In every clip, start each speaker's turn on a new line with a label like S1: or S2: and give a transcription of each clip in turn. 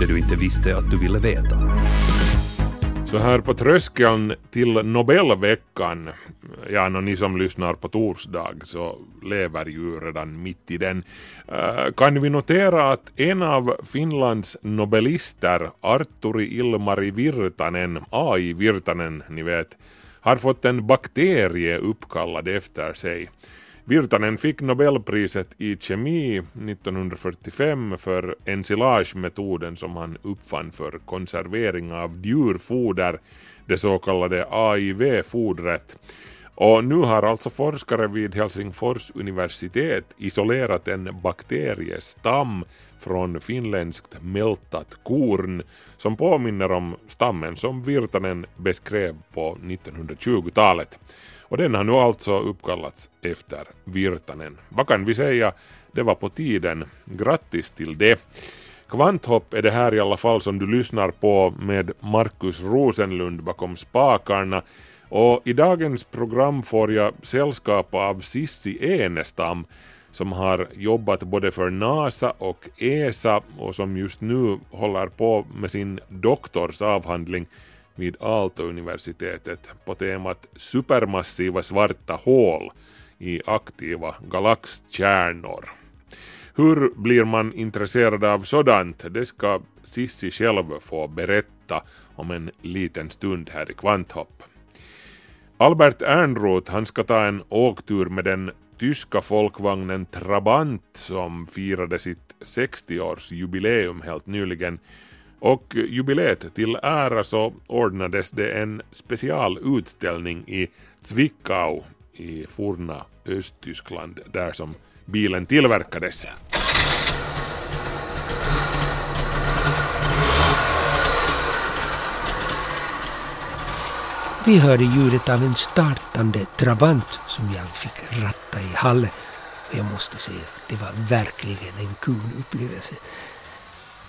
S1: det du inte visste att du ville veta.
S2: Så här på tröskeln till Nobelveckan, ja, no, ni som lyssnar på torsdag så lever ju redan mitt i den, eh, kan vi notera att en av Finlands nobelister, Arturi Ilmari Virtanen, AI Virtanen, ni vet, har fått en bakterie uppkallad efter sig. Virtanen fick Nobelpriset i kemi 1945 för ensilagemetoden som han uppfann för konservering av djurfoder, det så kallade AIV-fodret. Och nu har alltså forskare vid Helsingfors universitet isolerat en bakteriestam från finländskt mältat korn som påminner om stammen som Virtanen beskrev på 1920-talet. Och den har nu alltså uppkallats efter Virtanen. Vad kan vi säga? Det var på tiden. Grattis till det. Kvanthopp är det här i alla fall som du lyssnar på med Markus Rosenlund bakom spakarna. Och i dagens program får jag sällskap av Sissi Enestam som har jobbat både för NASA och ESA och som just nu håller på med sin doktorsavhandling vid Aalto-universitetet på temat supermassiva svarta hål i aktiva galaxkärnor. Hur blir man intresserad av sådant? Det ska Sissi själv få berätta om en liten stund här i Kvanthopp. Albert Ernroth han ska ta en åktur med den tyska folkvagnen Trabant som firade sitt 60-årsjubileum helt nyligen och jubileet till ära så ordnades det en specialutställning i Zwickau i forna Östtyskland där som bilen tillverkades.
S3: Vi hörde ljudet av en startande Trabant som jag fick ratta i hallen. Och jag måste säga att det var verkligen en kul upplevelse.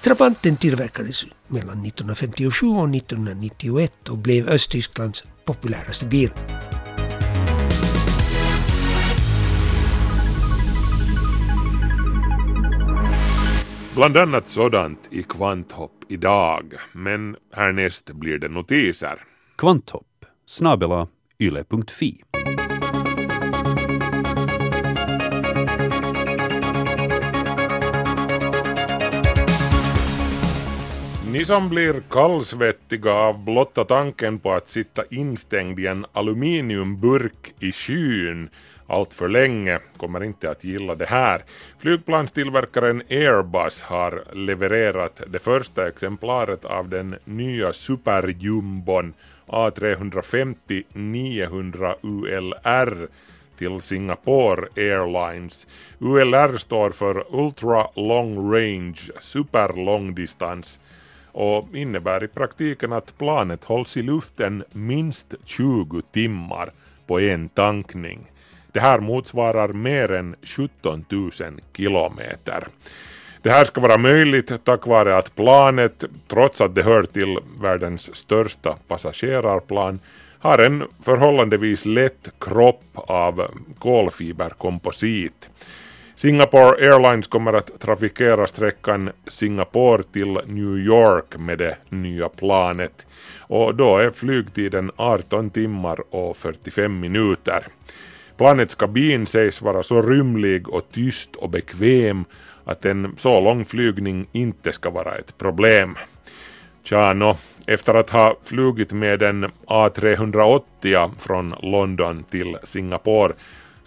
S3: Trabanten tillverkades mellan 1957 och 1991 och blev Östtysklands populäraste bil.
S2: Bland annat sådant i Kvanthopp idag, men härnäst blir det notiser.
S1: Kvanthopp, snabela yle.fi.
S2: Ni som blir kallsvettiga av blotta tanken på att sitta instängd i en aluminiumburk i skyn allt för länge kommer inte att gilla det här. Flygplanstillverkaren Airbus har levererat det första exemplaret av den nya superjumbon A350 900 ULR till Singapore Airlines. ULR står för Ultra Long Range, Super Lång Distans och innebär i praktiken att planet hålls i luften minst 20 timmar på en tankning. Det här motsvarar mer än 17 000 kilometer. Det här ska vara möjligt tack vare att planet, trots att det hör till världens största passagerarplan, har en förhållandevis lätt kropp av kolfiberkomposit. Singapore Airlines kommer att trafikera sträckan Singapore till New York med det nya planet och då är flygtiden 18 timmar och 45 minuter. Planets kabin sägs vara så rymlig och tyst och bekväm att en så lång flygning inte ska vara ett problem. Tja, no, efter att ha flugit med en A380 från London till Singapore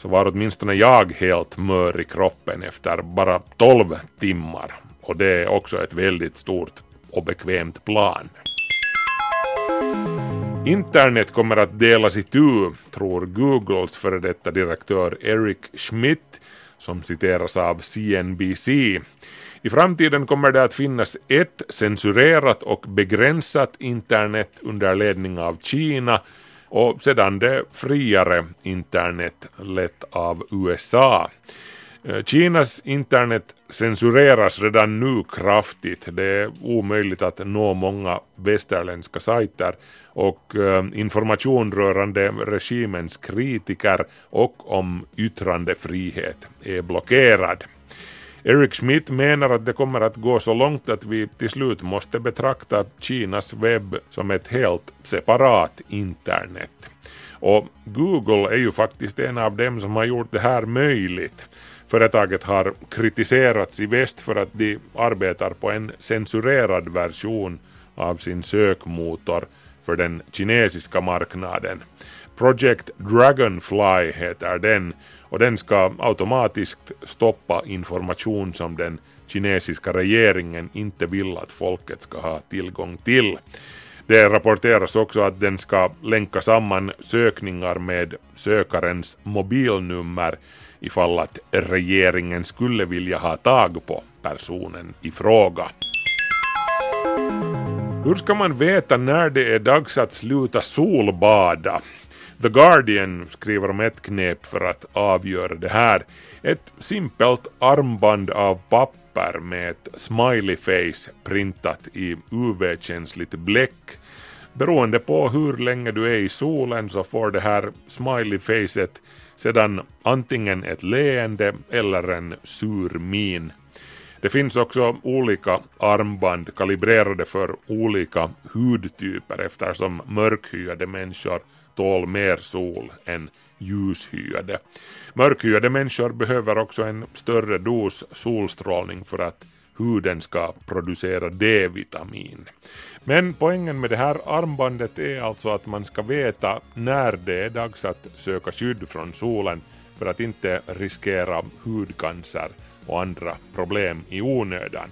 S2: så var åtminstone jag helt mör i kroppen efter bara 12 timmar. Och det är också ett väldigt stort och bekvämt plan. Internet kommer att delas itu, tror Googles före detta direktör Eric Schmidt som citeras av CNBC. I framtiden kommer det att finnas ett censurerat och begränsat internet under ledning av Kina och sedan det friare internet lett av USA. Eh, Kinas internet censureras redan nu kraftigt. Det är omöjligt att nå många västerländska sajter och eh, information rörande regimens kritiker och om yttrandefrihet är blockerad. Eric Schmidt menar att det kommer att gå så långt att vi till slut måste betrakta Kinas webb som ett helt separat internet. Och Google är ju faktiskt en av dem som har gjort det här möjligt. Företaget har kritiserats i väst för att de arbetar på en censurerad version av sin sökmotor för den kinesiska marknaden. Project Dragonfly heter den och den ska automatiskt stoppa information som den kinesiska regeringen inte vill att folket ska ha tillgång till. Det rapporteras också att den ska länka samman sökningar med sökarens mobilnummer ifall att regeringen skulle vilja ha tag på personen i fråga. Hur ska man veta när det är dags att sluta solbada? The Guardian skriver om ett knep för att avgöra det här. Ett simpelt armband av papper med ett smiley face printat i UV-känsligt bläck. Beroende på hur länge du är i solen så får det här smiley facet sedan antingen ett leende eller en sur min. Det finns också olika armband kalibrerade för olika hudtyper eftersom mörkhyade människor tål mer sol än ljushyade. Mörkhyade människor behöver också en större dos solstrålning för att huden ska producera D-vitamin. Men poängen med det här armbandet är alltså att man ska veta när det är dags att söka skydd från solen för att inte riskera hudcancer och andra problem i onödan.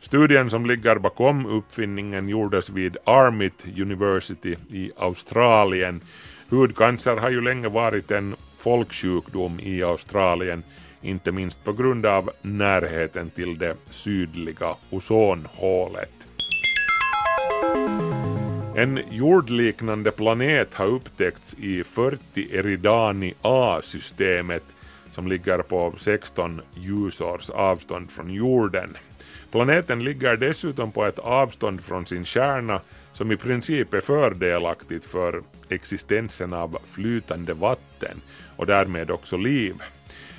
S2: Studien som ligger bakom uppfinningen gjordes vid Armit University i Australien. Hudcancer har ju länge varit en folksjukdom i Australien, inte minst på grund av närheten till det sydliga ozonhålet. En jordliknande planet har upptäckts i 40 Eridani A-systemet som ligger på 16 ljusårs avstånd från jorden. Planeten ligger dessutom på ett avstånd från sin kärna som i princip är fördelaktigt för existensen av flytande vatten och därmed också liv.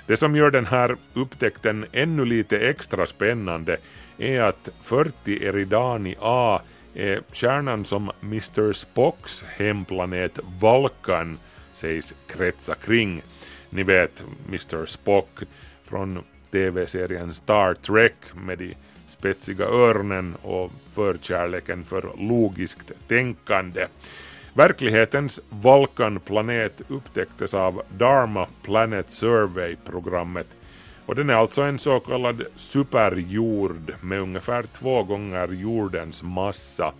S2: Det som gör den här upptäckten ännu lite extra spännande är att 40 Eridani A är kärnan som Mr Spocks hemplanet Vulkan sägs kretsa kring. Ni vet Mr Spock från TV-serien Star Trek med de spetsiga öronen och förkärleken för logiskt tänkande. Verklighetens Vulkan-planet upptäcktes av Dharma Planet Survey-programmet och den är alltså en så kallad superjord med ungefär två gånger jordens massa.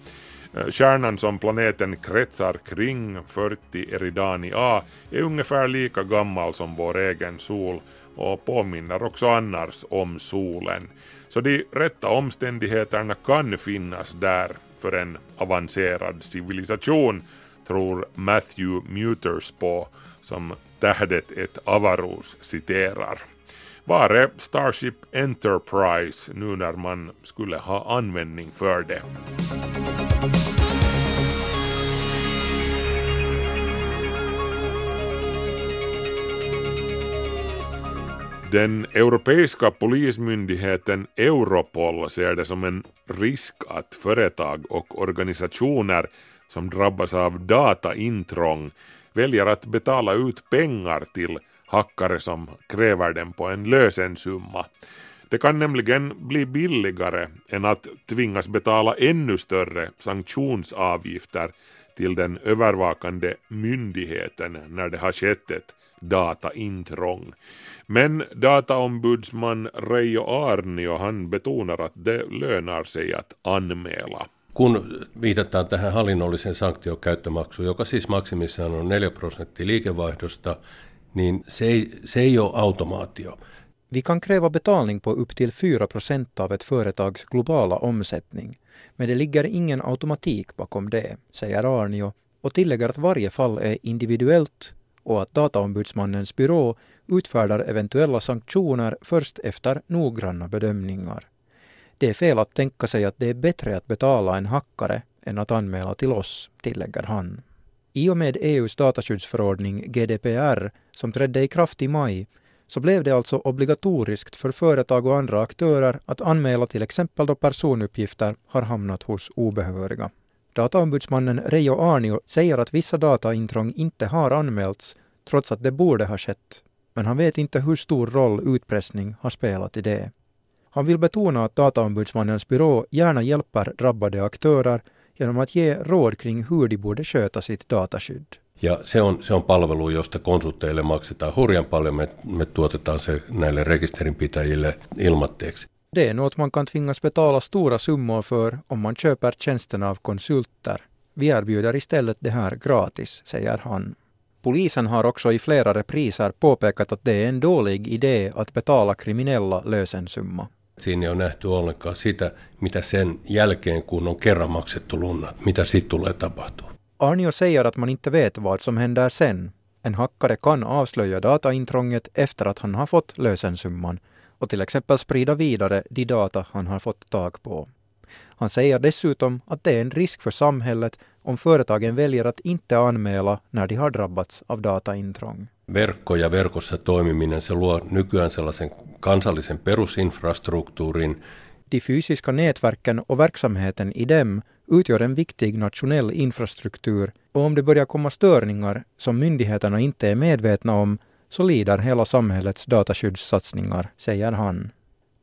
S2: Eh, kärnan som planeten kretsar kring, 40 Eridani A, är ungefär lika gammal som vår egen sol och påminner också annars om solen. Så de rätta omständigheterna kan finnas där för en avancerad civilisation, tror Matthew Muters på som tähdet ett Avarus citerar. Var är Starship Enterprise nu när man skulle ha användning för det? Den europeiska polismyndigheten Europol ser det som en risk att företag och organisationer som drabbas av dataintrång väljer att betala ut pengar till hackare som kräver dem på en lösensumma. Det kan nämligen bli billigare än att tvingas betala ännu större sanktionsavgifter till den övervakande myndigheten när det har skett ett dataintrång. Men dataombudsman Reijo Arnio han betonar att det lönar sig att anmäla.
S4: Kun viitataan tähän hallinnollisen sanktiokäyttömaksuun, joka siis maksimissaan on 4 prosenttia liikevaihdosta, niin se ei, se ei ole automaatio.
S5: Vi kan kräva betalning på upp till 4 procent av ett företags globala omsättning, men det ligger ingen automatik bakom det, säger Arnio och tillägger att varje fall är individuellt och att Dataombudsmannens byrå utfärdar eventuella sanktioner först efter noggranna bedömningar. Det är fel att tänka sig att det är bättre att betala en hackare än att anmäla till oss, tillägger han. I och med EUs dataskyddsförordning GDPR, som trädde i kraft i maj, så blev det alltså obligatoriskt för företag och andra aktörer att anmäla till exempel då personuppgifter har hamnat hos obehöriga. Dataombudsmannen Reijo Arnio säger att vissa dataintrång inte har anmälts trots att det borde ha skett, men han vet inte hur stor roll utpressning har spelat i det. Han vill betona att Dataombudsmannens byrå gärna hjälper drabbade aktörer genom att ge råd kring hur de borde sköta sitt dataskydd.
S4: Ja se on, se on palvelu, josta konsulteille maksetaan hurjan paljon. Me, me tuotetaan se näille rekisterinpitäjille ilmatteeksi.
S5: Det är något man kan tvingas betala stora summor för om man köper tjänsten av konsulter. Vi erbjuder istället det här gratis, säger han. Polisen har också i flera repriser påpekat att det är en dålig idé att betala kriminella lösensumma.
S4: Siinä ei ole nähty ollenkaan sitä, mitä sen jälkeen, kun on kerran maksettu lunnat, mitä sitten tulee tapahtua.
S5: Arnio säger att man inte vet vad som händer sen. En hackare kan avslöja dataintrånget efter att han har fått lösensumman och till exempel sprida vidare de data han har fått tag på. Han säger dessutom att det är en risk för samhället om företagen väljer att inte anmäla när de har drabbats av dataintrång.
S4: Verkko ja verkossa toimiminen, se luo nykyään sellaisen kansallisen perusinfrastruktuurin.
S5: De fysiska nätverken och verksamheten i dem utgör en viktig nationell infrastruktur och om det börjar komma störningar som myndigheterna inte är medvetna om så lider hela samhällets dataskyddssatsningar, säger han.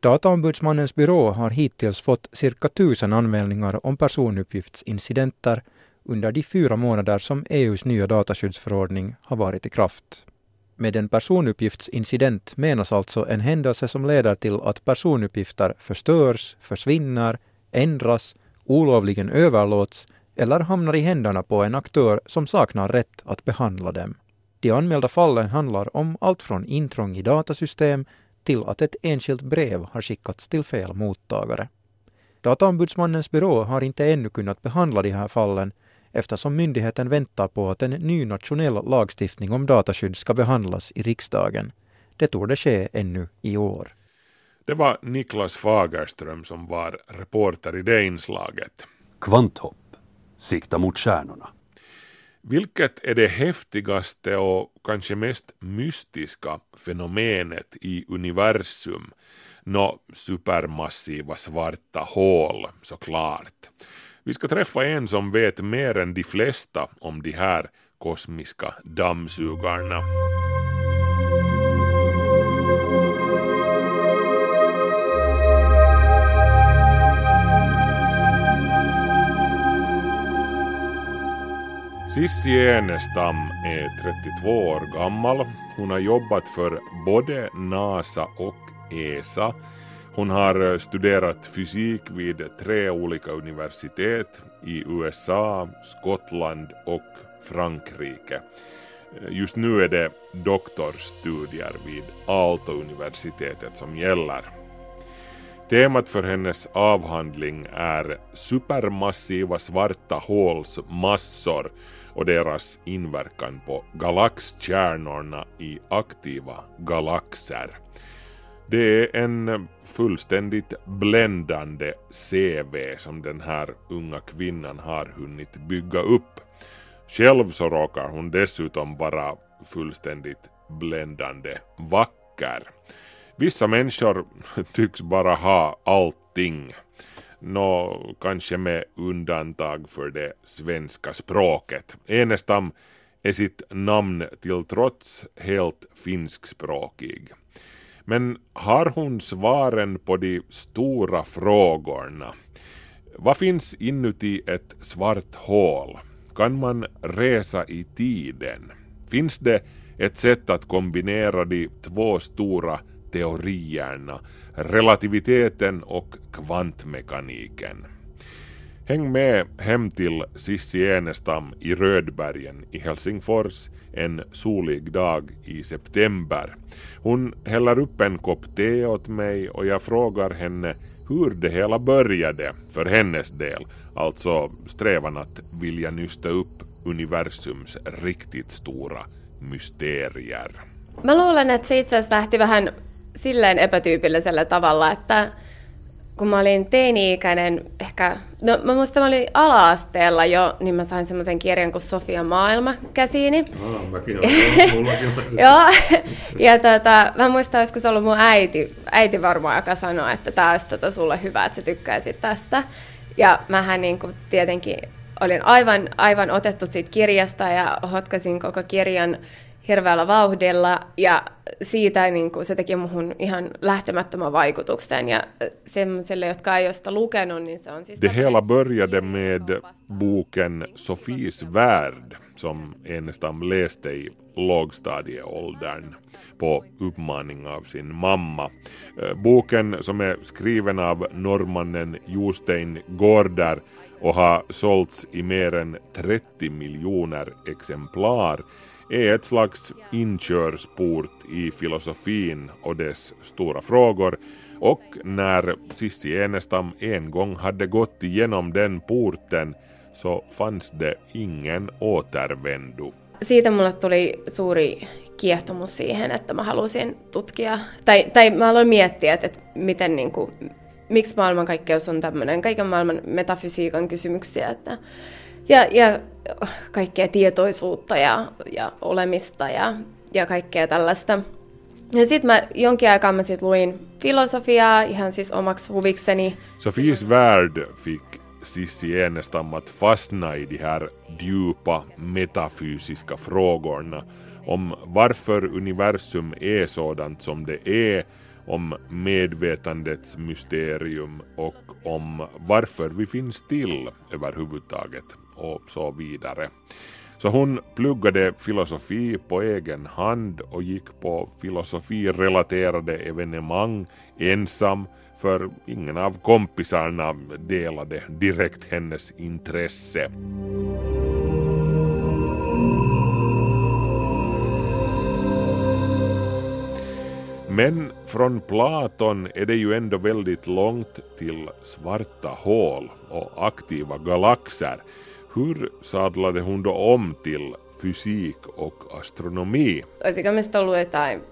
S5: Dataombudsmannens byrå har hittills fått cirka tusen anmälningar om personuppgiftsincidenter under de fyra månader som EUs nya dataskyddsförordning har varit i kraft. Med en personuppgiftsincident menas alltså en händelse som leder till att personuppgifter förstörs, försvinner, ändras, olovligen överlåts eller hamnar i händerna på en aktör som saknar rätt att behandla dem. De anmälda fallen handlar om allt från intrång i datasystem till att ett enskilt brev har skickats till fel mottagare. Dataombudsmannens byrå har inte ännu kunnat behandla de här fallen eftersom myndigheten väntar på att en ny nationell lagstiftning om dataskydd ska behandlas i riksdagen. Det torde ske ännu i år.
S2: Det var Niklas Fagerström som var reporter i det inslaget.
S1: Kvanthopp. Sikta mot stjärnorna.
S2: Vilket är det häftigaste och kanske mest mystiska fenomenet i universum? Nå, supermassiva svarta hål såklart. Vi ska träffa en som vet mer än de flesta om de här kosmiska dammsugarna. Sissi Enestam är 32 år gammal. Hon har jobbat för både NASA och ESA. Hon har studerat fysik vid tre olika universitet i USA, Skottland och Frankrike. Just nu är det doktorstudier vid Aalto-universitetet som gäller. Temat för hennes avhandling är supermassiva svarta håls massor och deras inverkan på galaxkärnorna i aktiva galaxer. Det är en fullständigt bländande CV som den här unga kvinnan har hunnit bygga upp. Själv så råkar hon dessutom vara fullständigt bländande vacker. Vissa människor tycks bara ha allting. Nå, kanske med undantag för det svenska språket. Enestam är sitt namn till trots helt finskspråkig. Men har hon svaren på de stora frågorna? Vad finns inuti ett svart hål? Kan man resa i tiden? Finns det ett sätt att kombinera de två stora teorierna, relativiteten och kvantmekaniken? Häng med hem till Sissi Enestam i Rödbergen i Helsingfors en solig dag i september. Hon häller upp en kopp te åt mig och jag frågar henne hur det hela började för hennes del, alltså strävan att vilja nysta upp universums riktigt stora mysterier.
S6: Mä luulen, että se itse asiassa lähti vähän silleen epätyypillisellä tavalla, että kun mä olin teini-ikäinen, ehkä, no mä muistan, mä olin ala-asteella jo, niin mä sain semmoisen kirjan kuin Sofia maailma käsiini.
S4: Ah, mäkin olen, mullakin.
S6: Joo, ja tota, mä muistan, olisiko se ollut mun äiti, äiti varmaan, joka sanoi, että tämä olisi tota sulle hyvä, että sä tykkäisit tästä. Ja mähän niin kuin tietenkin olin aivan, aivan otettu siitä kirjasta ja hotkasin koko kirjan hirveällä vauhdilla ja siitä niin kuin, se teki muhun ihan lähtemättömän vaikutuksen ja semmoiselle, jotka ei ole sitä lukenut, niin se on siis...
S2: Det hela började med boken Sofies värld som Enestam läste i lågstadieåldern på uppmaning av sin mamma. Boken som är skriven av norrmannen Jostein Gårder och har sålts i mer än 30 miljoner exemplar är ett slags inkörsport i filosofin och dess stora frågor och när Sissi Enestam en gång hade gått igenom den porten så fanns det ingen återvändo.
S6: Siitä mulle tuli suuri kiehtomus siihen, että mä halusin tutkia, tai, tai mä aloin miettiä, että, että miten niin kuin, miksi maailmankaikkeus on tämmöinen, kaiken maailman metafysiikan kysymyksiä, että, ja, ja kaikkea tietoisuutta ja, ja olemista ja, ja kaikkea tällaista. Ja sitten mä jonkin aikaa mä sit luin filosofiaa ihan siis omaksi huvikseni.
S2: Sofies värld fick Sissi Enestam att fastna i de här djupa metafysiska frågorna om varför universum är sådant som det är, om medvetandets mysterium och om varför vi finns till överhuvudtaget och så vidare. Så hon pluggade filosofi på egen hand och gick på filosofirelaterade evenemang ensam för ingen av kompisarna delade direkt hennes intresse. Men från Platon är det ju ändå väldigt långt till svarta hål och aktiva galaxer. Hur sadlade hon då om till fysik och astronomi?
S6: Olisiko meistä ollut jotain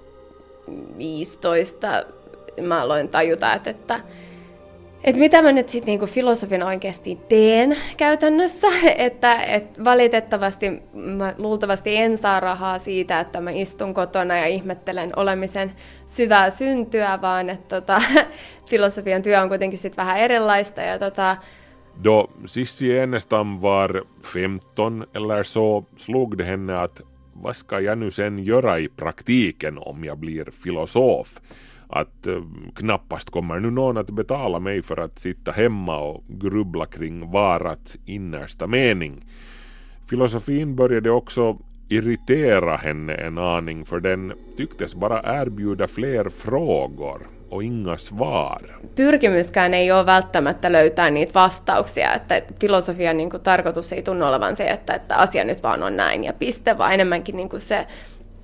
S6: 15, mä aloin tajuta, että, että, että mitä mä nyt sitten niinku filosofin oikeasti teen käytännössä. Että, että valitettavasti mä luultavasti en saa rahaa siitä, että mä istun kotona ja ihmettelen olemisen syvää syntyä, vaan että tota, filosofian työ on kuitenkin sitten vähän erilaista. Ja tota,
S2: Då Sissi Enestam var 15 eller så slog det henne att vad ska jag nu sen göra i praktiken om jag blir filosof? Att eh, knappast kommer nu någon att betala mig för att sitta hemma och grubbla kring varats innersta mening. Filosofin började också irritera henne en aning för den tycktes bara erbjuda fler frågor och inga svar.
S6: pyrkimyskään ei ole välttämättä löytää niitä vastauksia, että filosofian niin kuin, tarkoitus ei tunnu olevan se, että, että asia nyt vaan on näin ja piste, vaan enemmänkin niin kuin se,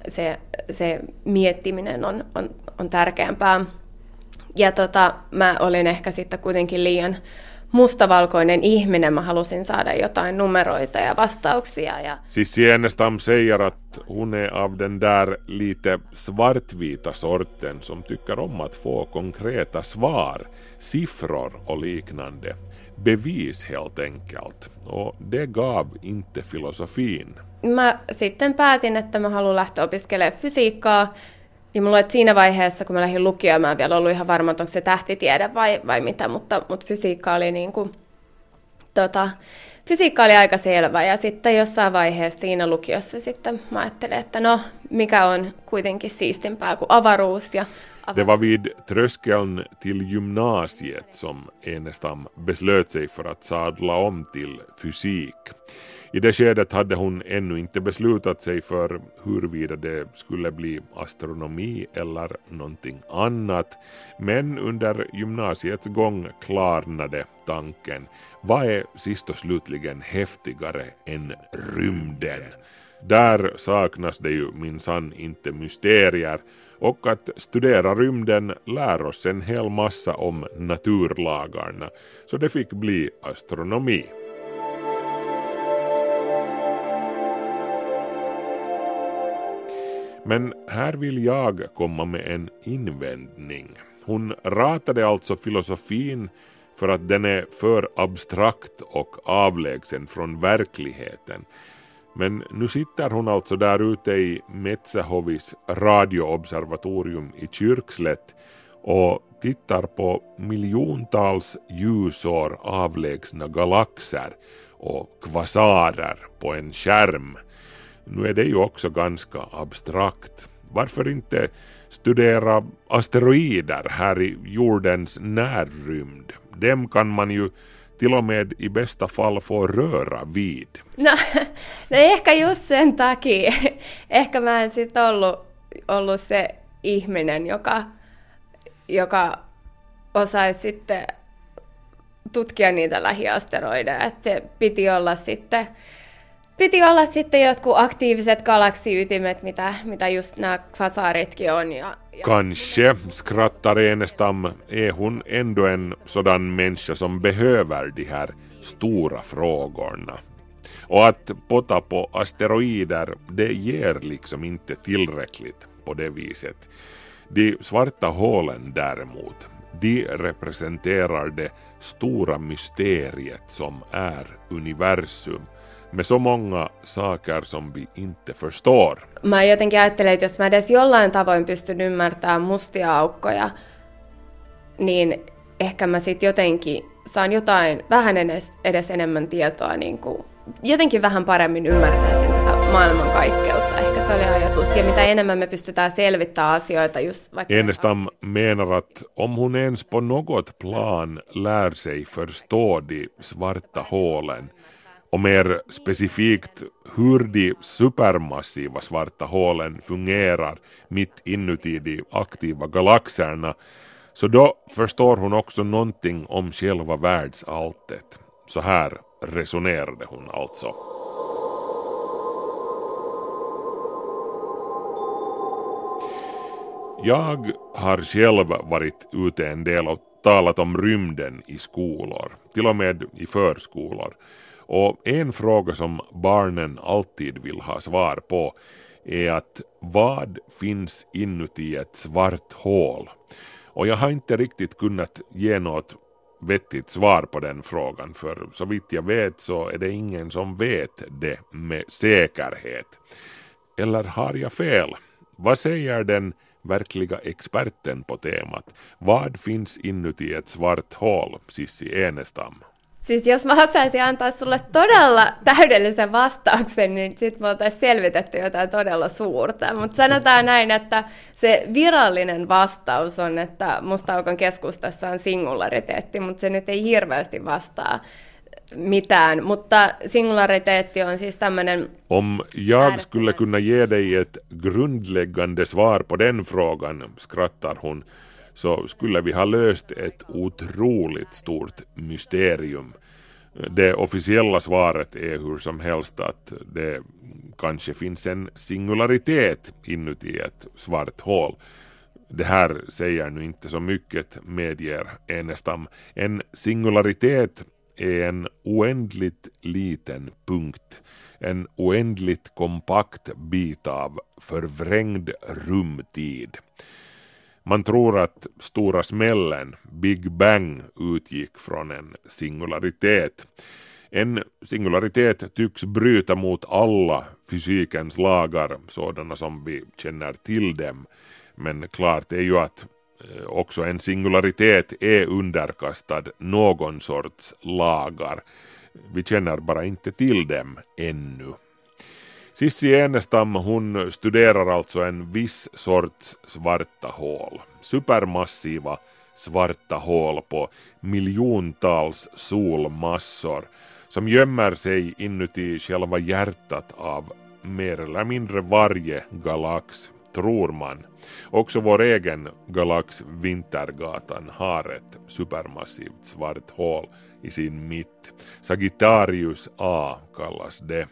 S6: se, se miettiminen on, on, on tärkeämpää. Ja tota, mä olin ehkä sitten kuitenkin liian mustavalkoinen ihminen, mä halusin saada jotain numeroita ja vastauksia. Ja
S2: Sissi Enestam säger att hon är av den där lite svartvita sorten som tycker om att få konkreta svar, siffror och liknande. Bevis helt enkelt. Och det gav inte filosofin.
S6: mä sitten päätin, että mä haluan lähteä opiskelemaan fysiikkaa. Ja mulla oli siinä vaiheessa, kun mä lähdin lukioon, mä en vielä ollut ihan varma, että onko se tähtitiede vai, vai mitä, mutta, mutta fysiikka oli niin kuin, tota, fysiikka oli aika selvä. Ja sitten jossain vaiheessa siinä lukiossa sitten mä ajattelin, että no, mikä on kuitenkin siistimpää kuin avaruus. Ja
S2: Det var vid tröskeln till gymnasiet som Enestam beslöt sig för att sadla om till fysik. I det skedet hade hon ännu inte beslutat sig för huruvida det skulle bli astronomi eller någonting annat, men under gymnasiets gång klarnade tanken. Vad är sist och slutligen häftigare än rymden? Där saknas det ju minsann inte mysterier och att studera rymden lär oss en hel massa om naturlagarna, så det fick bli astronomi. Men här vill jag komma med en invändning. Hon ratade alltså filosofin för att den är för abstrakt och avlägsen från verkligheten. Men nu sitter hon alltså där ute i Metsähovis radioobservatorium i Kyrkslätt och tittar på miljontals ljusår avlägsna galaxer och kvasarer på en skärm. Nu är det ju också ganska abstrakt. Varför inte studera asteroider här i jordens närrymd? Dem kan man ju till och med i bästa fall få röra vid.
S6: No, no ehkä just sen takia. Ehkä mä en sit ollut, ollut se ihminen, joka, joka osaisi sitten tutkia niitä lähiasteroideja. Että se piti olla sitten piti olla sitten jotkut aktiiviset galaksiytimet, mitä, mitä just nämä kvasaaritkin on. Ja,
S2: ja... Kanske, skrattar Enestam, är hon ändå en sådan människa som behöver de här stora frågorna. Och att potta på asteroider, det ger liksom inte tillräckligt på det viset. De svarta hålen däremot, de representerar det stora mysteriet som är universum med så många saker som vi inte förstår.
S6: Mä jotenkin ajattelen, että jos mä edes jollain tavoin pystyn ymmärtämään mustia aukkoja, niin ehkä mä sitten jotenkin saan jotain, vähän edes, edes enemmän tietoa, niin kuin, jotenkin vähän paremmin ymmärtäisin tätä maailmankaikkeutta. Ehkä se oli ajatus. Ja mitä enemmän me pystytään selvittämään asioita just vaikka...
S2: Enestam menar att om hon ens på något plan lär sig förstå de svarta hålen och mer specifikt hur de supermassiva svarta hålen fungerar mitt inuti de aktiva galaxerna så då förstår hon också någonting om själva världsalltet. Så här resonerade hon alltså. Jag har själv varit ute en del och talat om rymden i skolor, till och med i förskolor. Och en fråga som barnen alltid vill ha svar på är att vad finns inuti ett svart hål? Och jag har inte riktigt kunnat ge något vettigt svar på den frågan för så vitt jag vet så är det ingen som vet det med säkerhet. Eller har jag fel? Vad säger den verkliga experten på temat? Vad finns inuti ett svart hål, Sissi Enestam?
S6: Siis jos mä osaisin antaa sulle todella täydellisen vastauksen, niin sit me oltaisiin selvitetty jotain todella suurta. Mutta sanotaan näin, että se virallinen vastaus on, että mustaukon keskustassa on singulariteetti, mutta se nyt ei hirveästi vastaa mitään, mutta singulariteetti on siis tämmöinen...
S2: Om jag skulle kunna ge dig ett grundläggande svar på den frågan, skrattar hon, så skulle vi ha löst ett otroligt stort mysterium. Det officiella svaret är hur som helst att det kanske finns en singularitet inuti ett svart hål. Det här säger nu inte så mycket, medger Enestam. En singularitet är en oändligt liten punkt, en oändligt kompakt bit av förvrängd rumtid. Man tror att stora smällen, Big Bang, utgick från en singularitet. En singularitet tycks bryta mot alla fysikens lagar, sådana som vi känner till dem. Men klart är ju att eh, också en singularitet är underkastad någon sorts lagar. Vi känner bara inte till dem ännu. Sissi Enestam hon studerar alltså en viss sorts svarta hål. Supermassiva svarta hål på miljontals solmassor som gömmer sig inuti själva hjärtat av mer eller mindre varje galax, tror man. Också vår egen galax Vintergatan har ett supermassivt svart hål i sin mitt. Sagittarius A kallas det.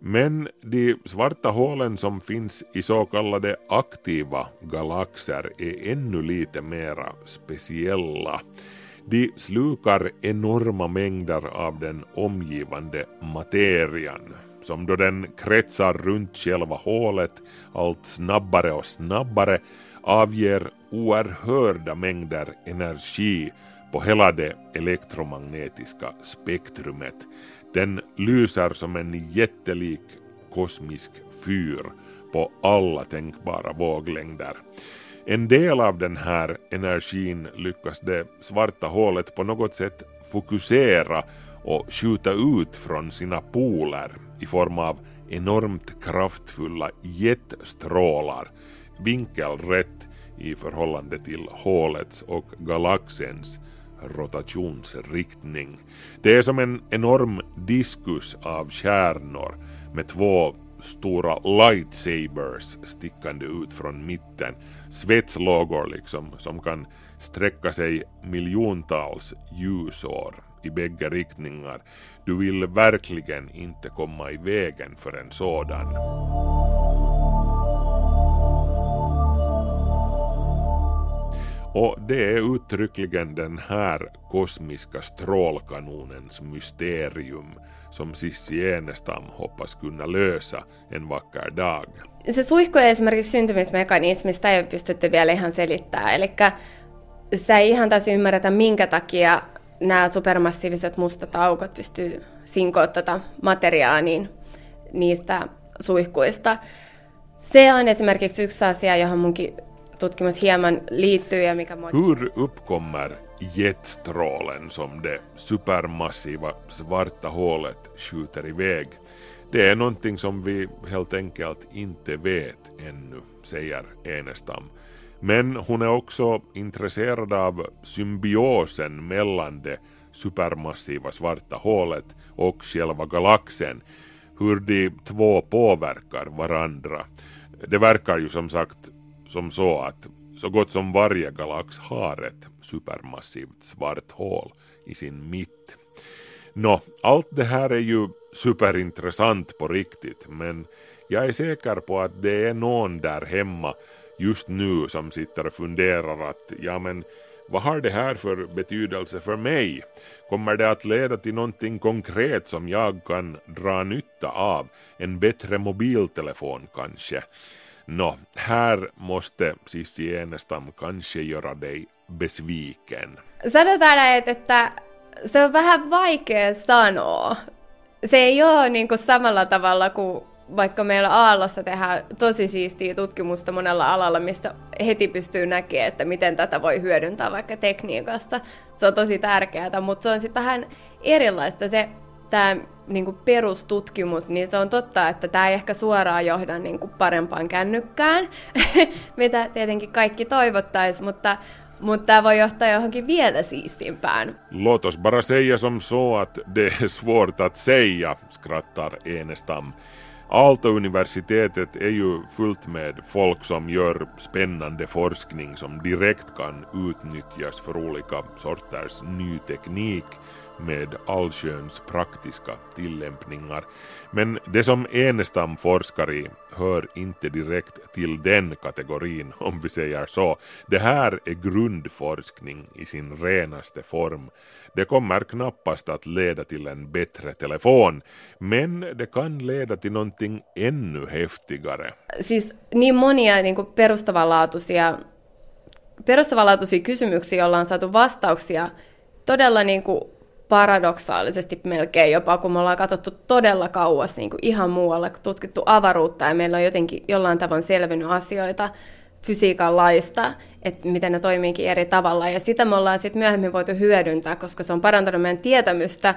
S2: Men de svarta hålen som finns i så kallade aktiva galaxer är ännu lite mera speciella. De slukar enorma mängder av den omgivande materian som då den kretsar runt själva hålet allt snabbare och snabbare avger oerhörda mängder energi på hela det elektromagnetiska spektrumet. Den lyser som en jättelik kosmisk fyr på alla tänkbara våglängder. En del av den här energin lyckas det svarta hålet på något sätt fokusera och skjuta ut från sina poler i form av enormt kraftfulla jetstrålar vinkelrätt i förhållande till hålets och galaxens rotationsriktning. Det är som en enorm diskus av kärnor med två stora lightsabers stickande ut från mitten. Svetslågor liksom som kan sträcka sig miljontals ljusår i bägge riktningar. Du vill verkligen inte komma i vägen för en sådan. Och det är uttryckligen den här kosmiska strålkanonens mysterium som Sissi Enestam hoppas kunna lösa en vacker dag.
S6: Se suihkujen esimerkiksi syntymismekanismi, sitä ei ole pystytty vielä ihan selittämään. Eli sitä ei ihan täysin ymmärretä, minkä takia nämä supermassiiviset mustat aukot pystyy sinkoa tätä materiaa niin niistä suihkuista. Se on esimerkiksi yksi asia, johon munkin tutkimus hieman liittyy ja mikä.
S2: Hur uppkommer jetstrålen som det supermassiva svarta hålet skjuter iväg? Det är någonting som vi helt enkelt inte vet ännu, säger Enestam. Men hon är också intresserad av symbiosen mellan det supermassiva svarta hålet och själva galaxen, hur de två påverkar varandra. Det verkar ju som sagt som så att så gott som varje galax har ett supermassivt svart hål i sin mitt. Nå, allt det här är ju superintressant på riktigt, men jag är säker på att det är någon där hemma just nu som sitter och funderar att ja men vad har det här för betydelse för mig? Kommer det att leda till någonting konkret som jag kan dra nytta av? En bättre mobiltelefon kanske? Nå, här måste Sissi Enestam kanske göra dig besviken.
S6: Sanotaan, että se on vähän vaikea sanoa. Se ei ole niin kuin samalla tavalla kuin vaikka meillä Aallossa tehdään tosi siistiä tutkimusta monella alalla, mistä heti pystyy näkemään, että miten tätä voi hyödyntää vaikka tekniikasta. Se on tosi tärkeää, mutta se on sitten vähän erilaista. Se tämä niin kuin perustutkimus, niin se on totta, että tämä ei ehkä suoraan johda niin kuin parempaan kännykkään, mitä tietenkin kaikki toivottaisi, mutta, mutta tämä voi johtaa johonkin vielä siistimpään.
S2: Låt oss bara säga som så att det är svårt att säga, skrattar Enestam. Aalto-universitetet är ju fullt med folk som gör spännande forskning som direkt kan utnyttjas för olika sorters ny teknik med allsköns praktiska tillämpningar. Men det som Enestam forskar i hör inte direkt till den kategorin om vi säger så. Det här är grundforskning i sin renaste form. Det kommer knappast att leda till en bättre telefon, men det kan leda till någonting ännu häftigare.
S6: Siis niin monia niin kuin perustavanlaatuisia, perustavanlaatuisia kysymyksiä ollaan saatu vastauksia todella niin kuin paradoksaalisesti melkein jopa, kun me ollaan katsottu todella kauas niin kuin ihan muualle, tutkittu avaruutta ja meillä on jotenkin jollain tavoin selvinnyt asioita fysiikan laista, että miten ne toimiikin eri tavalla. Ja sitä me ollaan sitten myöhemmin voitu hyödyntää, koska se on parantanut meidän tietämystä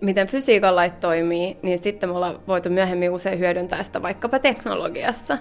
S6: miten fysiikan lait toimii, niin sitten me ollaan voitu myöhemmin usein hyödyntää sitä vaikkapa teknologiassa.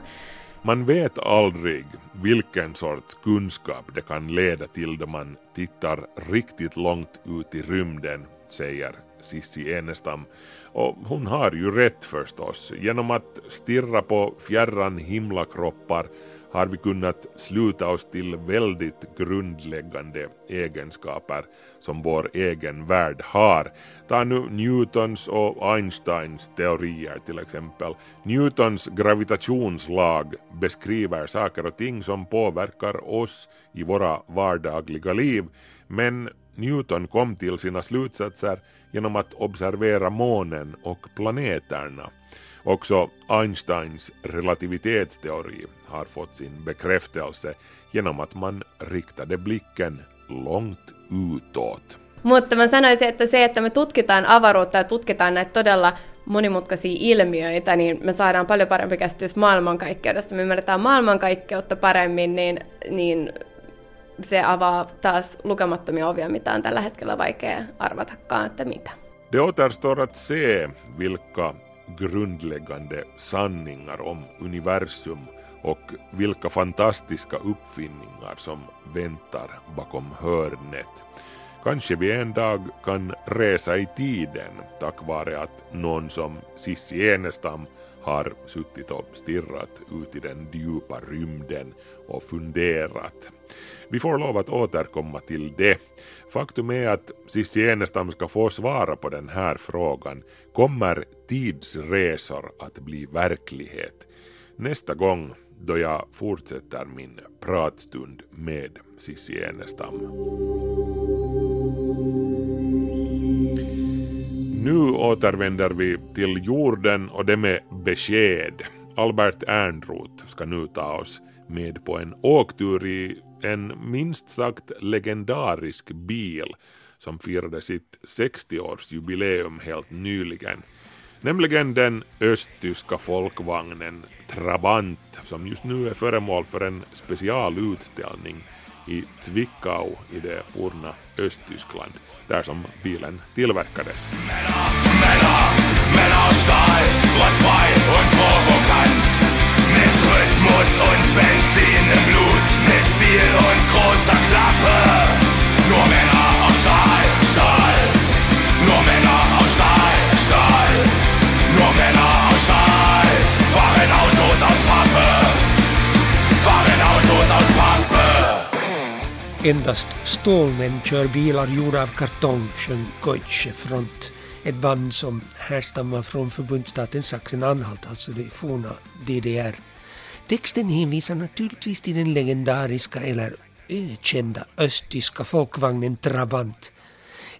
S2: Man vet aldrig vilken sorts kunskap det kan leda till då man tittar riktigt långt ut i rymden, säger Sissi Enestam. Och hon har ju rätt förstås. Genom att stirra på fjärran himlakroppar har vi kunnat sluta oss till väldigt grundläggande egenskaper som vår egen värld har. Ta nu Newtons och Einsteins teorier till exempel. Newtons gravitationslag beskriver saker och ting som påverkar oss i våra vardagliga liv, men Newton kom till sina slutsatser genom att observera månen och planeterna. Också Einsteins relativitetsteori har fått sin bekräftelse genom att man riktade blicken långt utåt.
S6: Mutta mä sanoisin, että se, että me tutkitaan avaruutta ja tutkitaan näitä todella monimutkaisia ilmiöitä, niin me saadaan paljon parempi käsitys maailmankaikkeudesta. Me ymmärretään maailmankaikkeutta paremmin, niin, niin se avaa taas lukemattomia ovia, mitä on tällä hetkellä vaikea arvatakaan, että mitä.
S2: Det återstår att se vilka grundläggande sanningar om universum och vilka fantastiska uppfinningar som väntar bakom hörnet. Kanske vi en dag kan resa i tiden tack vare att någon som Sissi Enestam har suttit och stirrat ut i den djupa rymden och funderat. Vi får lov att återkomma till det. Faktum är att Cissi Enestam ska få svara på den här frågan. Kommer tidsresor att bli verklighet? Nästa gång då jag fortsätter min pratstund med Cissi Enestam. Nu återvänder vi till jorden och det med besked. Albert Ernroth ska nu ta oss med på en åktur i en minst sagt legendarisk bil som firade sitt 60-årsjubileum helt nyligen. Nämligen den östtyska folkvagnen Trabant som just nu är föremål för en specialutställning i Zwickau i det forna Östtyskland, där som bilen tillverkades. Männer, Männer, Stahl, und provokant, mit Rhythmus und Benzin im Blut, mit Stil und großer Klappe. Nur Männer aus Stahl, Stahl, nur Männer aus Stahl, Stahl, nur Männer aus Stahl, fahren Autos aus Pappe, fahren Autos aus Pappe.
S3: Endast stålmän kör bilar gjorda av kartong, sjöng Deutsche Front. Ett band som härstammar från förbundsstaten Sachsen-Anhalt, alltså det forna DDR. Texten hänvisar naturligtvis till den legendariska eller ökända eh, östtyska folkvagnen Trabant.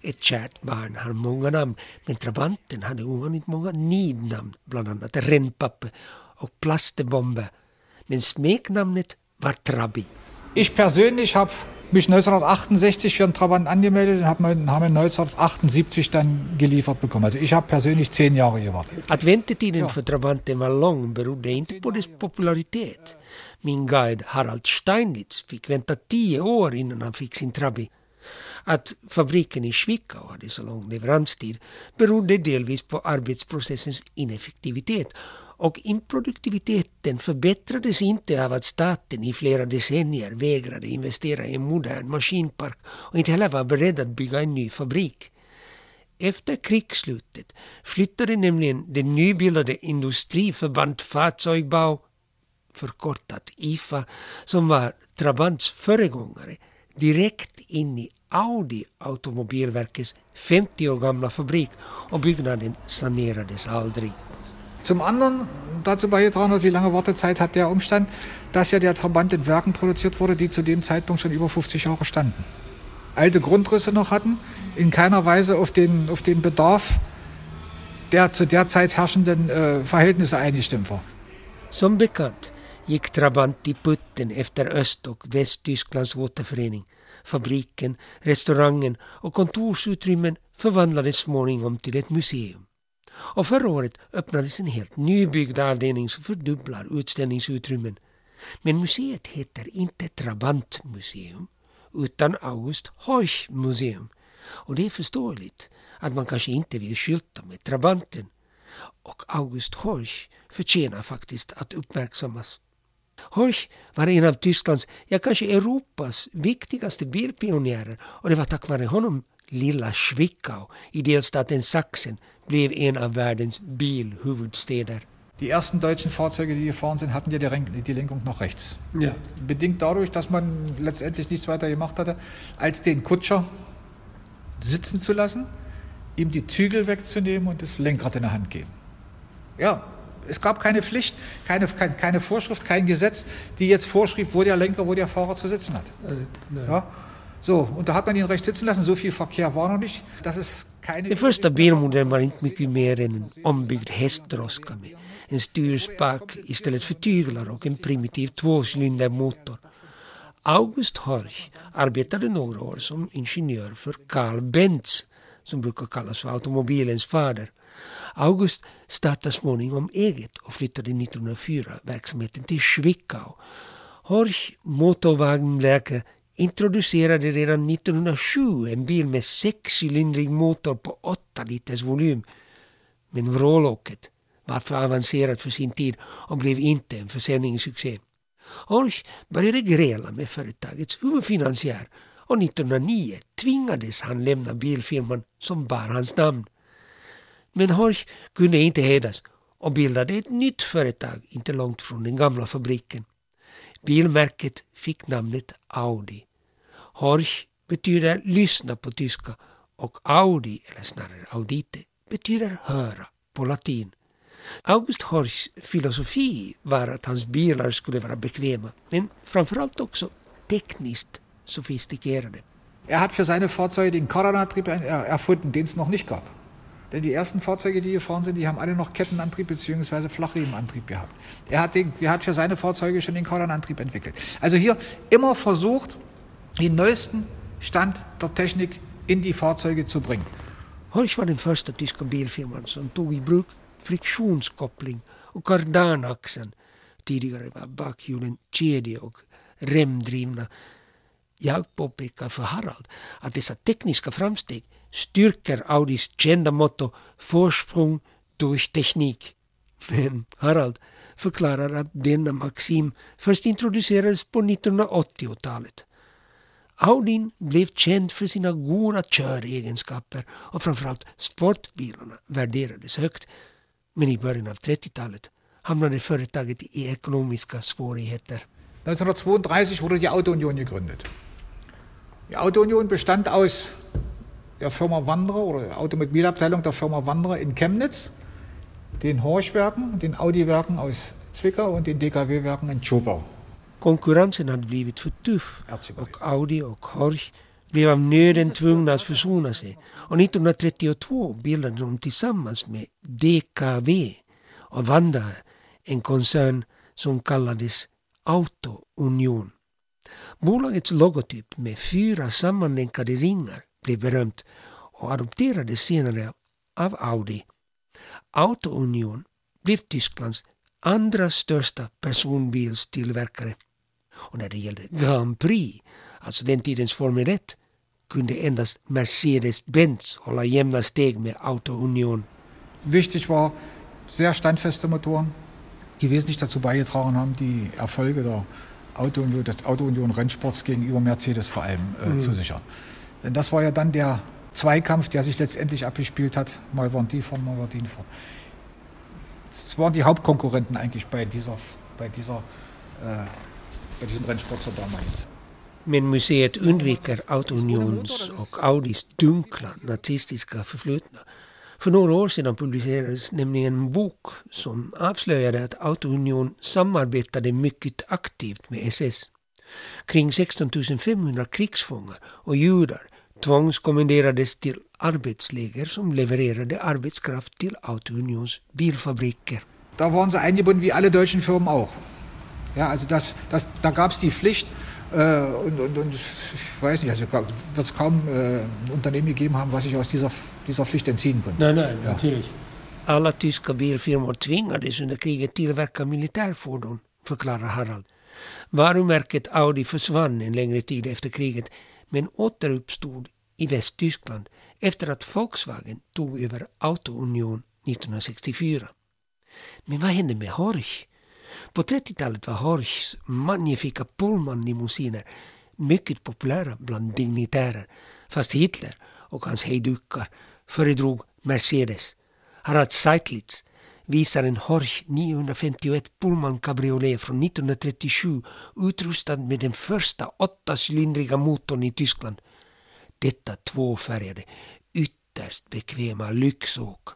S3: Ett kärt barn har många namn, men Trabanten hade ovanligt många nidnamn, bland annat Rennpappe och Plastebombe. Men smeknamnet var Trabi.
S7: Ich persönlich habe mich 1968 für einen Trabant angemeldet und habe ihn 1978 dann geliefert bekommen. Also ich habe persönlich zehn Jahre gewartet.
S3: Att väntetiden för Trabanten var lång berodde inte på dess popularitet. Min guide Harald Steinitz fick vänta tio år innan han fick sin Trabi. Att fabriken i Zwickau hade så lång leveranstid berodde delvis på arbetsprocessens ineffektivitet och improduktiviteten förbättrades inte av att staten i flera decennier vägrade investera i en modern maskinpark och inte heller var beredd att bygga en ny fabrik. Efter krigsslutet flyttade nämligen det nybildade industriförband Fahrzeugbau, förkortat IFA, som var Trabants föregångare, direkt in i Audi Automobilverkets 50 år gamla fabrik och byggnaden sanerades aldrig.
S7: Zum anderen dazu beigetragen hat, wie lange Wartezeit hat der Umstand, dass ja der Trabant in Werken produziert wurde, die zu dem Zeitpunkt schon über 50 Jahre standen. Alte Grundrisse noch hatten, in keiner Weise auf den, auf den Bedarf der zu der Zeit herrschenden äh, Verhältnisse eingestimmt war.
S3: Som bekant gick Trabant i putten efter Öst och Västtysklands återförening. Fabriken, restaurangen och kontorsutrymmen förvandlades småningom till ett museum. Och förra året öppnades en helt nybyggd avdelning som fördubblar utställningsutrymmen. Men museet heter inte Trabantmuseum utan August Horch Museum. Och det är förståeligt att man kanske inte vill skylta med Trabanten. Och August Horch förtjänar faktiskt att uppmärksammas. Horch var en av Tysklands, ja kanske Europas viktigaste bilpionjärer och det var tack vare honom lilla Schwickau i delstaten Sachsen blev en av världens bilhuvudstäder.
S7: Die ersten deutschen Fahrzeuge, die gefahren sind, hatten ja die, Ren- die Lenkung noch rechts.
S3: Ja.
S7: Bedingt dadurch, dass man letztendlich nichts weiter gemacht hatte, als den Kutscher sitzen zu lassen, ihm die Zügel wegzunehmen und das Lenkrad in der Hand geben. Ja, es gab keine Pflicht, keine, kein, keine Vorschrift, kein Gesetz, die jetzt vorschrieb, wo der Lenker, wo der Fahrer zu sitzen hat. Ja, so, und da hat man ihn rechts sitzen lassen. So viel Verkehr war noch nicht. Das ist keine.
S3: Den första bilmodellen var inte mycket mer än en ombyggd hästdroska med en styrspak istället för tyglar och en primitiv tvåcylindermotor. August Horch arbetade några år som ingenjör för Carl Benz, som brukar kallas för automobilens fader. August startade småningom eget och flyttade 1904 verksamheten till Zwickau. Horch Motorwagenwerke introducerade redan 1907 en bil med sexcylindrig motor på 8 liters volym. Men vrålåket var för avancerat för sin tid och blev inte en försäljningssuccé. Horch började gräla med företagets huvudfinansiär och 1909 tvingades han lämna bilfirman som bar hans namn. Men Horch kunde inte hedas och bildade ett nytt företag inte långt från den gamla fabriken. Bilmärket fick namnet Audi. Horch betyder lyssna på tyska och Audi, eller snarare Audite, betyder höra på latin. August Horchs filosofi var att hans bilar skulle vara bekväma, men framförallt också tekniskt sofistikerade.
S7: Er hat für seine Fahrzeuge den Kardanantrieb er- erfunden, den es noch nicht gab. Denn die ersten Fahrzeuge, die gefahren sind, die haben alle noch Kettenantrieb bzw. Flachriemenantrieb gehabt. Er hat, den, er hat für seine Fahrzeuge schon den Kardanantrieb entwickelt. Also hier immer versucht, den neuesten Stand der Technik in die Fahrzeuge zu bringen.
S3: Horch var den första tyska bilfirman som tog i bruk friktionskoppling och kardanaxeln. Tidigare var bakhjulen kedje och remdrivna. Jag påpekar för Harald att dessa tekniska framsteg styrker Audis kända motto Vorsprung durch Technik. Men Harald förklarar att denna maxim först introducerades på 1980-talet. Audin blev känd för sina goda köregenskaper och framförallt sportbilarna värderades högt. Men i början av 30-talet hamnade företaget i ekonomiska svårigheter.
S7: 1932 wurde die Autounion gegründet. Die Autounion bestand aus der Firma Wanderer oder der Automobilabteilung der Firma Wanderer in Chemnitz, den Horchwerken, den Audi-Werken aus Zwickau und den DKW-Werken in Tschopau.
S3: Konkurrensen hade blivit för tuff och Audi och Horch blev av nöden tvungna att försona sig. Och 1932 bildade de tillsammans med DKV och Wanda en koncern som kallades Auto Union. Bolagets logotyp med fyra sammanlänkade ringar blev berömt och adopterades senare av Audi. Auto Union blev Tysklands andra största personbilstillverkare. Och när det gällde Grand Prix, alltså den tidens Formel 1, kunde endast Mercedes-Benz hålla jämna steg med Auto Union.
S7: Wichtig war sehr standfeste Motoren, die wesentlich dazu beigetragen haben, die Erfolge der Auto-Union, des Auto-Union-Rennsports gegenüber Mercedes vor allem äh, zu sichern. Denn das war ja dann der Zweikampf, der sich letztendlich abgespielt hat. Mal waren die vorn, mal war die vorn. Es waren die Hauptkonkurrenten eigentlich bei dieser, bei dieser, äh, bei diesem Rennsport zur damaligen
S3: Men museet undviker Auto Unions och Audis dunkla nazistiska förflutna. För några år sedan publicerades nämligen en bok som avslöjade att Auto Union samarbetade mycket aktivt med SS. Kring 16 500 krigsfångar och judar tvångskommenderades till arbetsläger som levererade arbetskraft till Auto Unions bilfabriker.
S7: Da waren sie eingebunden wie alle deutschen Firmen auch. Ja, also das, das, da gab es die Pflicht äh, und, und, und ich weiß nicht, also wird es kaum äh, ein Unternehmen gegeben haben, was sich aus dieser, dieser Pflicht entziehen konnte.
S3: Nej, nej, naturligt. Alla tyska bilfirmor tvingades under kriget tillverka militärfordon, förklarar Harald. Varumärket Audi försvann en längre tid efter kriget men återuppstod i Västtyskland efter att Volkswagen tog över Auto-Union 1964. Men vad hände med Horch? På 30-talet var Horchs magnifika Pullman-limousiner mycket populära bland dignitärer fast Hitler och hans hejdukar föredrog Mercedes. Harald Seitlitz visar en Horch 951 Pullman Cabriolet från 1937 utrustad med den första åttacylindriga motorn i Tyskland. Detta tvåfärgade, ytterst bekväma lyxåk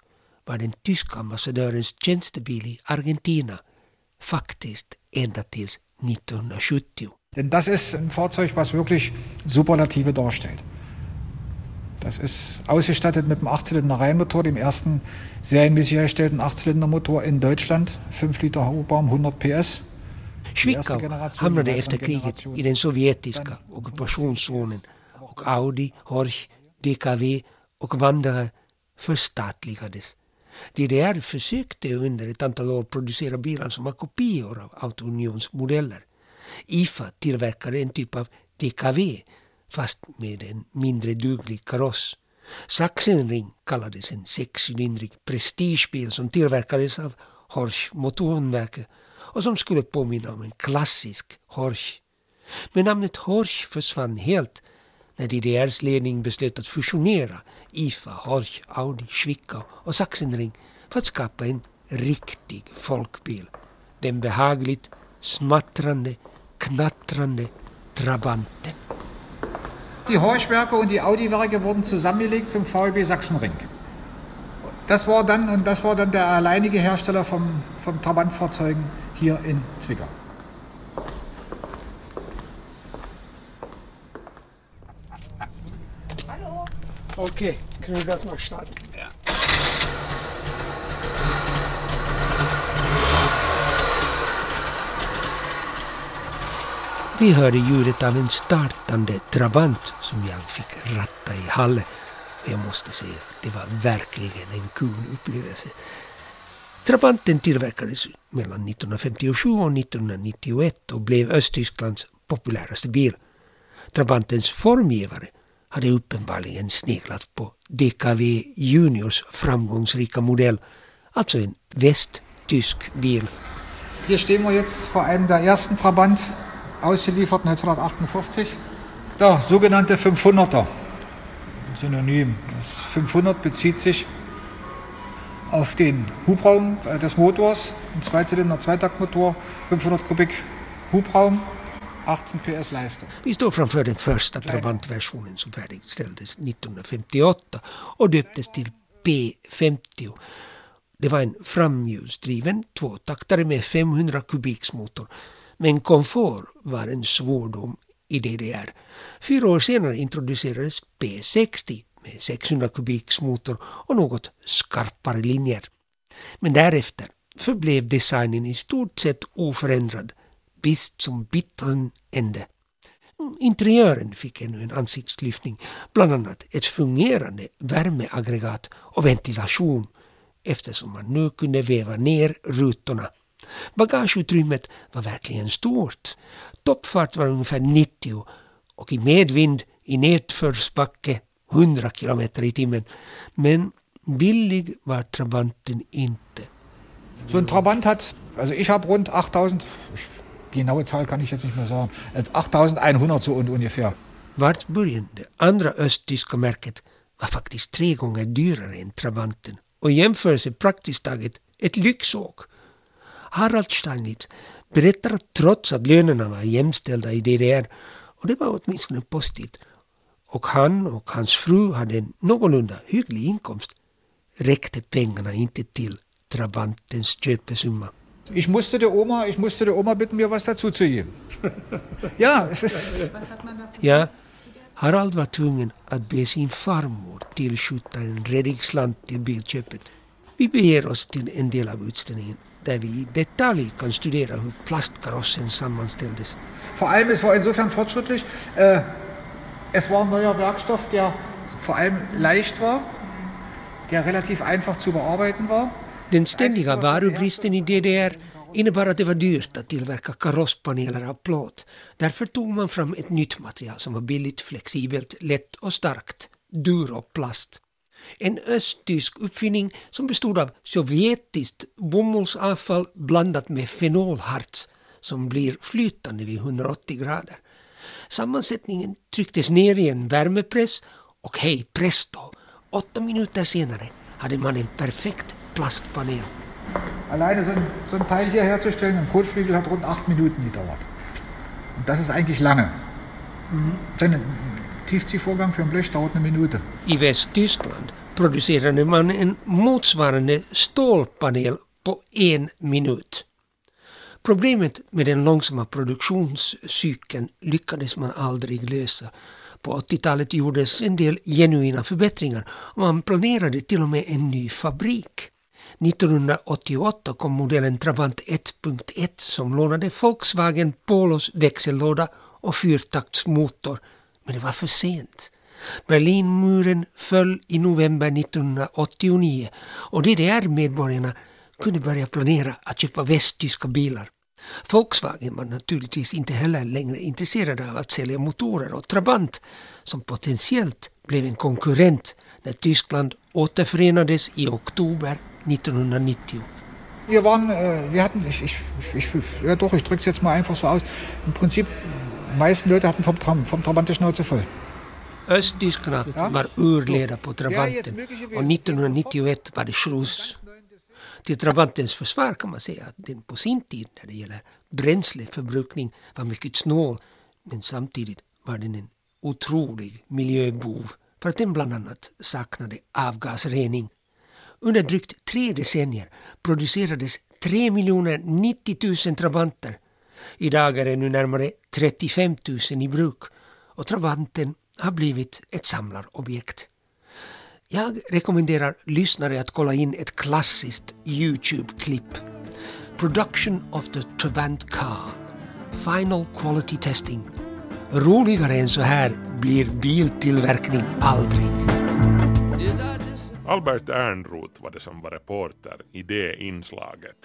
S3: var den tyska ambassadörens tjänstebil i Argentina faktiskt ända tills 1970.
S7: Denn das ist ein Fahrzeug, was wirklich Superlative darstellt. Das ist ausgestattet mit einem 8-Zylinder-Reihenmotor, dem ersten serienmäßig hergestellten 8-Zylinder-Motor in Deutschland, 5 Liter Hubraum, 100 PS.
S3: Zwickau hamnade efter kriget i den sovjetiska ockupationszonen och Audi, Horch, DKV och Wanderer förstatligades. DDR försökte under ett antal år producera bilar som var kopior av Autounionsmodeller. IFA tillverkade en typ av DKV fast med en mindre duglig kaross. Sachsenring kallades en sexcylindrig prestigebil som tillverkades av Horsch Motorenwerke och som skulle påminna om en klassisk Horsch. Men namnet Horsch försvann helt när DDRs ledning beslöt att fusionera IFA, Horch, Audi, Zwickau och Sachsenring för att skapa en riktig folkbil. Den behagligt smattrande, knattrande Trabanten.
S7: Die Horchwerke und die Audi-Werke wurden zusammengelegt zum VEB Sachsenring. Das war dann, und das war dann der alleinige Hersteller von, von Trabantfahrzeugen hier in Zwickau.
S3: Okej, kan vi gas mal starten? Vi hörde ljudet av en startande Trabant som jag fick ratta i Halle. Och jag måste säga att det var verkligen en kul upplevelse. Trabanten tillverkades mellan 1957 och 1991 och blev Östtysklands populäraste bil. Trabantens formgivare hade uppenbarligen sneglat på DKV Juniors framgångsrika modell, alltså en västtysk bil.
S7: Hier stehen wir jetzt vor einem der ersten Trabant, ausgeliefert 1958. Der sogenannte 500er, Synonym. Das 500 bezieht sich auf den Hubraum äh, des Motors, ein Zweizylinder Zweitaktmotor, 500 Kubik Hubraum, 18 PS Leistung.
S3: Vi står framför den första Trabant-versionen som färdigställdes 1958 och döptes till P50. Det var en framhjulsdriven tvåtaktare med 500 kubiks motor. Men komfort var en svordom i DDR. Fyra år senare introducerades P60 med 600 kubiks motor och något skarpare linjer. Men därefter förblev designen i stort sett oförändrad bis zum bitteren Ende. Interiören fick ännu en ansiktslyftning, bland annat ett fungerande värmeaggregat och ventilation eftersom man nu kunde väva ner rutorna. Bagageutrymmet var verkligen stort. Toppfart var ungefär 90 och i medvind i nedförsbacke 100 kilometer i timmen. Men billig var Trabanten inte.
S7: So ein Trabant hat, also ich habe rund 8000, genaue Zahl kann ich jetzt nicht mehr sagen, 8100 so und ungefär.
S3: Vart det andra östtyska märket var faktiskt tre gånger dyrare än Trabanten och i jämförelse praktiskt taget ett lyxåk. Harald Steinitz berättar att trots att lönerna var jämställda i DDR, och det var åtminstone positivt, och han och hans fru hade en någorlunda hygglig inkomst, räckte pengarna inte till Trabantens köpesumma.
S7: Ich musste der Oma, ich musste der Oma bitten, mir was dazu zu geben. ja, es ist.
S3: Ja, Harald var tvungen att be sin farmor tillskjuta en redig slant till bilköpet. Vi beger oss till en del av utställningen där vi i detalj kan studera hur plastkarossen sammanställdes.
S7: Vor allem, es war insofern fortschrittlich. Äh, es war ein neuer Werkstoff, der vor allem leicht war, der relativ einfach zu bearbeiten war.
S3: Den ständiga varubristen i DDR innebar att det var dyrt att tillverka karosspaneler av plåt. Därför tog man fram ett nytt material som var billigt, flexibelt, lätt och starkt. Duroplast. En östtysk uppfinning som bestod av sovjetiskt bomullsavfall blandat med fenolharts som blir flytande vid 180 grader. Sammansättningen trycktes ner i en värmepress och hej presto, åtta minuter senare hade man en perfekt plastpanel.
S7: Alleine so ein, so ein Teil hier herzustellen, ein Kotflügel hat rund acht Minuten gedauert. Und das ist eigentlich lange. Denn ein Tiefziehvorgang für ein Blech dauert eine Minute.
S3: I Västtyskland producerade man en motsvarande stålpanel på en minut. Problemet med den långsamma produktionscykeln lyckades man aldrig lösa. På 80-talet gjordes en del genuina förbättringar och man planerade till och med en ny fabrik. 1988 kom modellen Trabant 1.1 som lånade Volkswagen Polos växellåda och fyrtaktsmotor. Men det var för sent. Berlinmuren föll i november 1989 och DDR-medborgarna kunde börja planera att köpa västtyska bilar. Volkswagen var naturligtvis inte heller längre intresserade av att sälja motorer och Trabant som potentiellt blev en konkurrent när Tyskland återförenades i oktober 1990.
S7: Wir waren, äh, wir hatten, ich, ich, ich, ja doch, ich drück's jetzt mal einfach so aus. Im Prinzip, die meisten Leute hatten vom, Tram, vom Trabant die Schnauze voll.
S3: Östtyskarna
S7: Ja.
S3: var urleda på Trabanten och 1991 var det Schluss. Till Trabantens försvar kan man säga att den på sin tid när det gäller bränsleförbrukning var mycket snål men samtidigt var den en otrolig miljöbov för att den bland annat saknade avgasrening. Under drygt tre decennier producerades 3 90 000 Trabanter. Idag är det nu närmare 35 000 i bruk och Trabanten har blivit ett samlarobjekt. Jag rekommenderar lyssnare att kolla in ett klassiskt Youtube-klipp. Production of the Trabant Car. Final Quality Testing. Roligare än så här blir biltillverkning aldrig.
S2: Albert Ernroth var det som var reporter i det inslaget.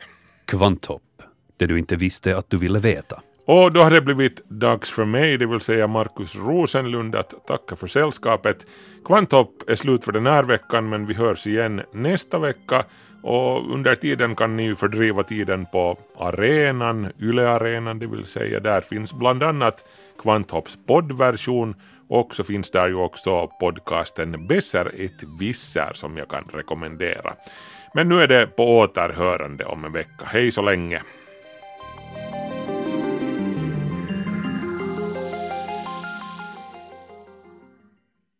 S1: Kvanthopp, det du inte visste att du ville veta.
S2: Och då har det blivit dags för mig, det vill säga Markus Rosenlund, att tacka för sällskapet. Kvanthopp är slut för den här veckan, men vi hörs igen nästa vecka. Och under tiden kan ni ju fördriva tiden på arenan, Yle-arenan det vill säga. Där finns bland annat Kvanthopps poddversion och så finns där ju också podcasten Besser ett visser som jag kan rekommendera. Men nu är det på återhörande om en vecka. Hej så länge!